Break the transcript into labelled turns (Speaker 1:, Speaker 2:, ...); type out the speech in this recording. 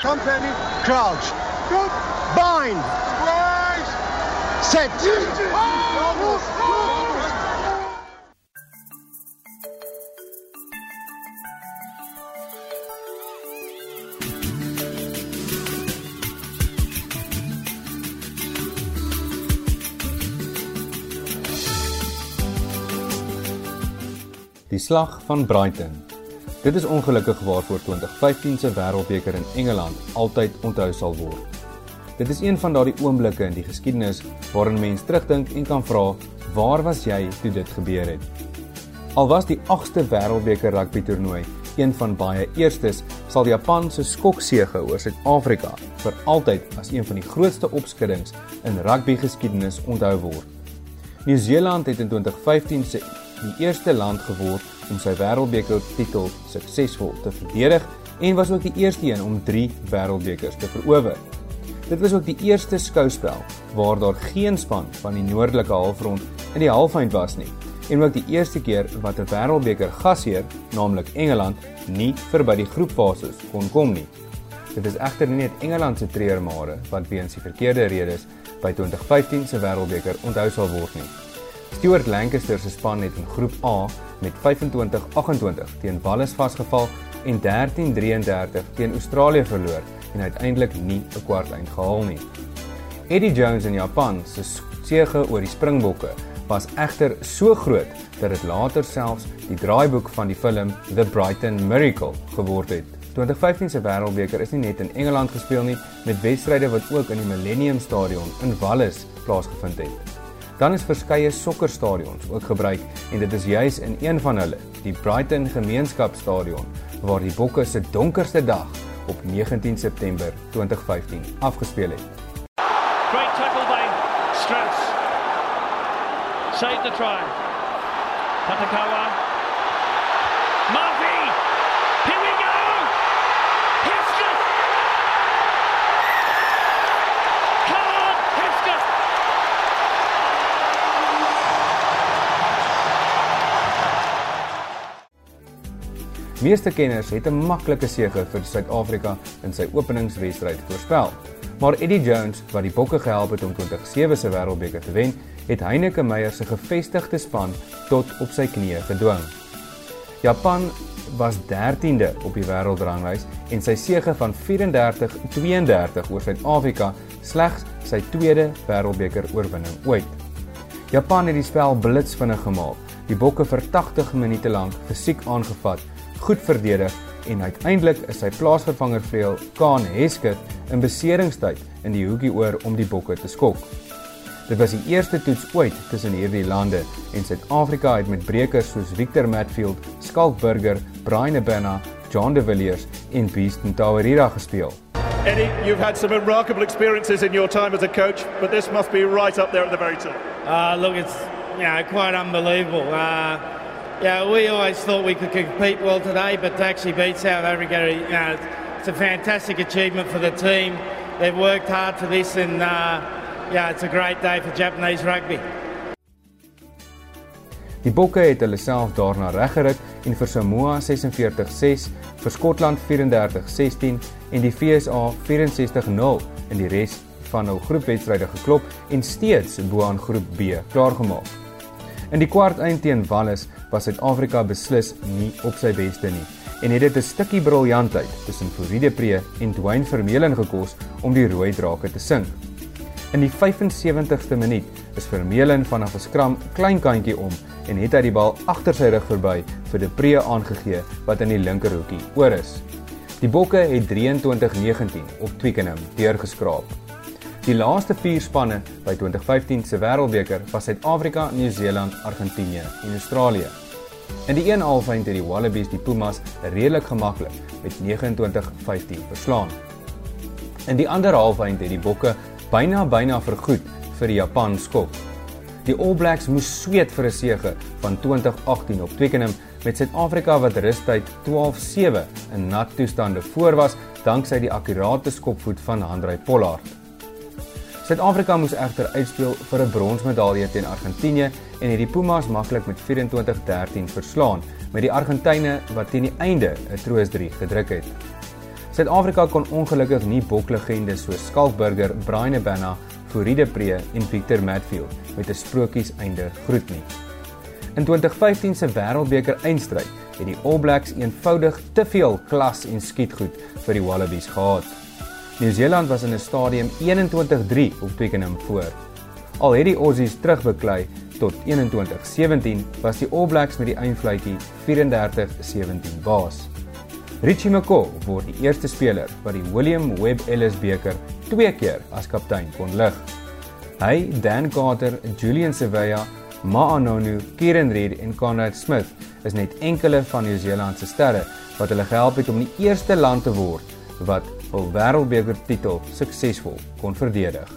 Speaker 1: Company, crouch. Bind. Set.
Speaker 2: Die slag van Brighton. Dit is ongelukkig waarvoor 2015 se Wêreldbeker in Engeland altyd onthou sal word. Dit is een van daardie oomblikke in die geskiedenis waarin mens terugdink en kan vra, waar was jy toe dit gebeur het? Al was die 8ste Wêreldbeker rugby toernooi een van baie eerstes, sal Japan se skoksege oor Suid-Afrika vir altyd as een van die grootste opskuddings in rugby geskiedenis onthou word. Nieu-Seeland het in 2015 se die eerste land geword om sy wêreldbeker titel suksesvol te verdedig en was ook die eerste een om 3 wêreldbekers te verower. Dit was ook die eerste skouspel waar daar geen span van die noordelike halfrond in die halfeind was nie en ook die eerste keer wat 'n wêreldbeker gasheer, naamlik Engeland, nie verby die groepfases kon kom nie. Dit is egter nie net Engeland se treurmare wat weens die verkeerde redes by 2015 se wêreldbeker onthou sal word nie. Stuart Lancaster se span het in Groep A met 25-28 teen Wallis vasgeval en 13-33 teen Australië verloor en uiteindelik nie 'n kwartfinale gehaal nie. Eddie Jones in Japan se sege oor die Springbokke was egter so groot dat dit later selfs die draaiboek van die film The Brighton Miracle geword het. 2015 se Wêreldbeker is nie net in Engeland gespeel nie, met wedstryde wat ook in die Millennium Stadion in Wallis plaasgevind het. Dan is verskeie sokkerstadions ook gebruik en dit is juis in een van hulle, die Brighton Gemeenskapstadion, waar die Bokke se donkerste dag op 19 September 2015 afgespeel het.
Speaker 3: Great tackle by Strauss. Saved the try. Patakawa.
Speaker 2: Meeste kenners het 'n maklike sege vir Suid-Afrika in sy openingswedstryd voorspel. Maar Eddie Jones, wat die Bokke gehelp het om 2007 se Wêreldbeker te wen, het Heineke Meyer se gevestigde span tot op sy knieë gedwing. Japan was 13de op die wêreldranglys en sy sege van 34-32 oor Suid-Afrika slegs sy tweede Wêreldbeker oorwinning ooit. Japan het die spel blitsvinnig gemaak. Die Bokke vir 80 minute lank fisiek aangevat goed verdedig en uiteindelik is sy plaasvervanger vleuel Kaan Hesketh in beseringstyd in die hoekie oor om die bokke te skok. Dit was die eerste toets ooit tussen hierdie lande en Suid-Afrika het met brekers soos Victor Matfield, Skalk Burger, Brian Abena, John de Villiers en Beeston Tawarira gespeel.
Speaker 4: Eddie, you've had some remarkable experiences in your time as a coach, but this must be right up there at the very top.
Speaker 5: Uh, look, it's you know, quite unbelievable. Uh, yeah, we always thought we could compete well today, but to actually beat South Africa, you know, it's a fantastic achievement for the team. They've worked hard for this, and uh, yeah, it's a great day for Japanese rugby.
Speaker 2: Die Bokke het hulle self daarna reggerig en vir Samoa 46-6, vir Skotland 34-16 en die FSA 64-0 in die res van hul groepwedstryde geklop en steeds bo aan groep B klaargemaak. In die kwartfinale teen Wallis was Suid-Afrika beslis nie op sy beste nie en het dit 'n stukkie briljantheid tussen Floride Pre en Dwayne Vermeulen gekos om die rooi drake te sing. In die 75ste minuut is Vermeulen vanaf 'n skram klein kantjie om en het hy die bal agter sy rug verby vir De Pre aangegee wat in die linkerhoekie oor is. Die Bokke het 23-19 op Twickenham deurgeskraap. Die laaste 4 spanne by 2015 se Wêreldbeker was Suid-Afrika, Nieu-Seeland, Argentinië en Australië. In die een halfeind het die Wallabies die Pumas redelik gemaklik met 29-15 verslaan. In die ander halfeind het die Bokke byna byna vergoed vir die Japan skok. Die All Blacks moes sweet vir 'n sege van 2018 op Twickenham met Suid-Afrika wat rustyd 12-7 in nat toestande voor was danksy die akkurate skopvoet van Handrey Pollard. Suid-Afrika moes egter uitspeel vir 'n bronsmedalje teen Argentinië en het die Pumas maklik met 24-13 verslaan met die Argentyne wat teen die einde 'n troostdrie gedruk het. Suid-Afrika kon ongelukkig nie boklegendes soos Skalkburger, Brian Abana, Fourie Pre en Victor Matfield met 'n sprokies einde groet nie. In 2015 se Wêreldbeker eindstryd het die All Blacks eenvoudig te veel klas en skietgoed vir die Wallabies gehad. Nieu-Seeland was in 'n stadium 21-3 op Twickenham voor. Al het die Aussies terugbeklei tot 21-17, was die All Blacks met die eindfluitjie 34-17 baas. Richie McCaw word die eerste speler wat die William Webb Ellis beker twee keer as kaptein kon lig. Hy, Dan Carter, Julian Sevilla Maanonu, Kieran Reid en Conrad Smith is net enkele van Nieu-Seeland se sterre wat hulle gehelp het om die eerste land te word wat hul wêreldbeker titel suksesvol kon verdedig.